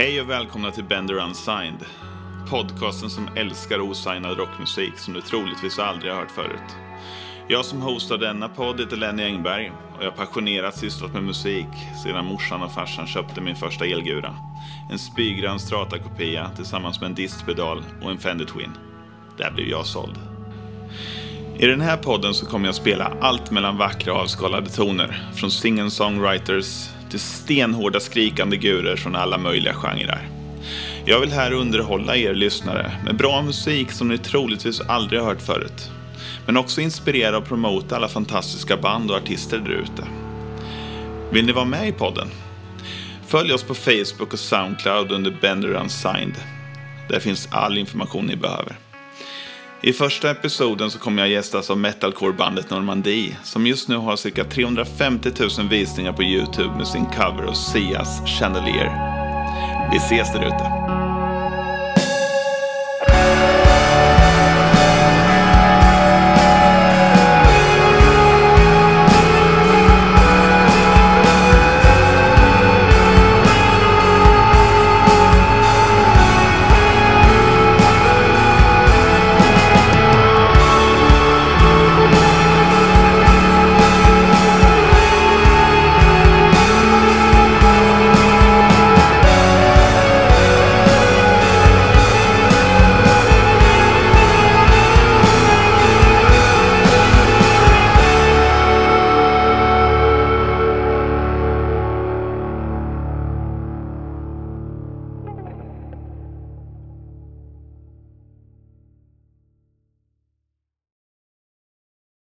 Hej och välkomna till Bender Unsigned. Podcasten som älskar osignad rockmusik som du troligtvis aldrig har hört förut. Jag som hostar denna podd heter Lenny Engberg och jag har passionerat sysslat med musik sedan morsan och farsan köpte min första elgura. En spygrön Strata-kopia tillsammans med en distpedal och en Fender Twin. Där blev jag såld. I den här podden så kommer jag spela allt mellan vackra avskalade toner. Från singer-songwriters till stenhårda skrikande gurer från alla möjliga genrer. Jag vill här underhålla er lyssnare med bra musik som ni troligtvis aldrig har hört förut. Men också inspirera och promota alla fantastiska band och artister där ute. Vill ni vara med i podden? Följ oss på Facebook och Soundcloud under Bender Unsigned. Där finns all information ni behöver. I första episoden så kommer jag gästas av metalcore-bandet Normandie som just nu har cirka 350 000 visningar på Youtube med sin cover av Sias Chandelier. Vi ses där ute.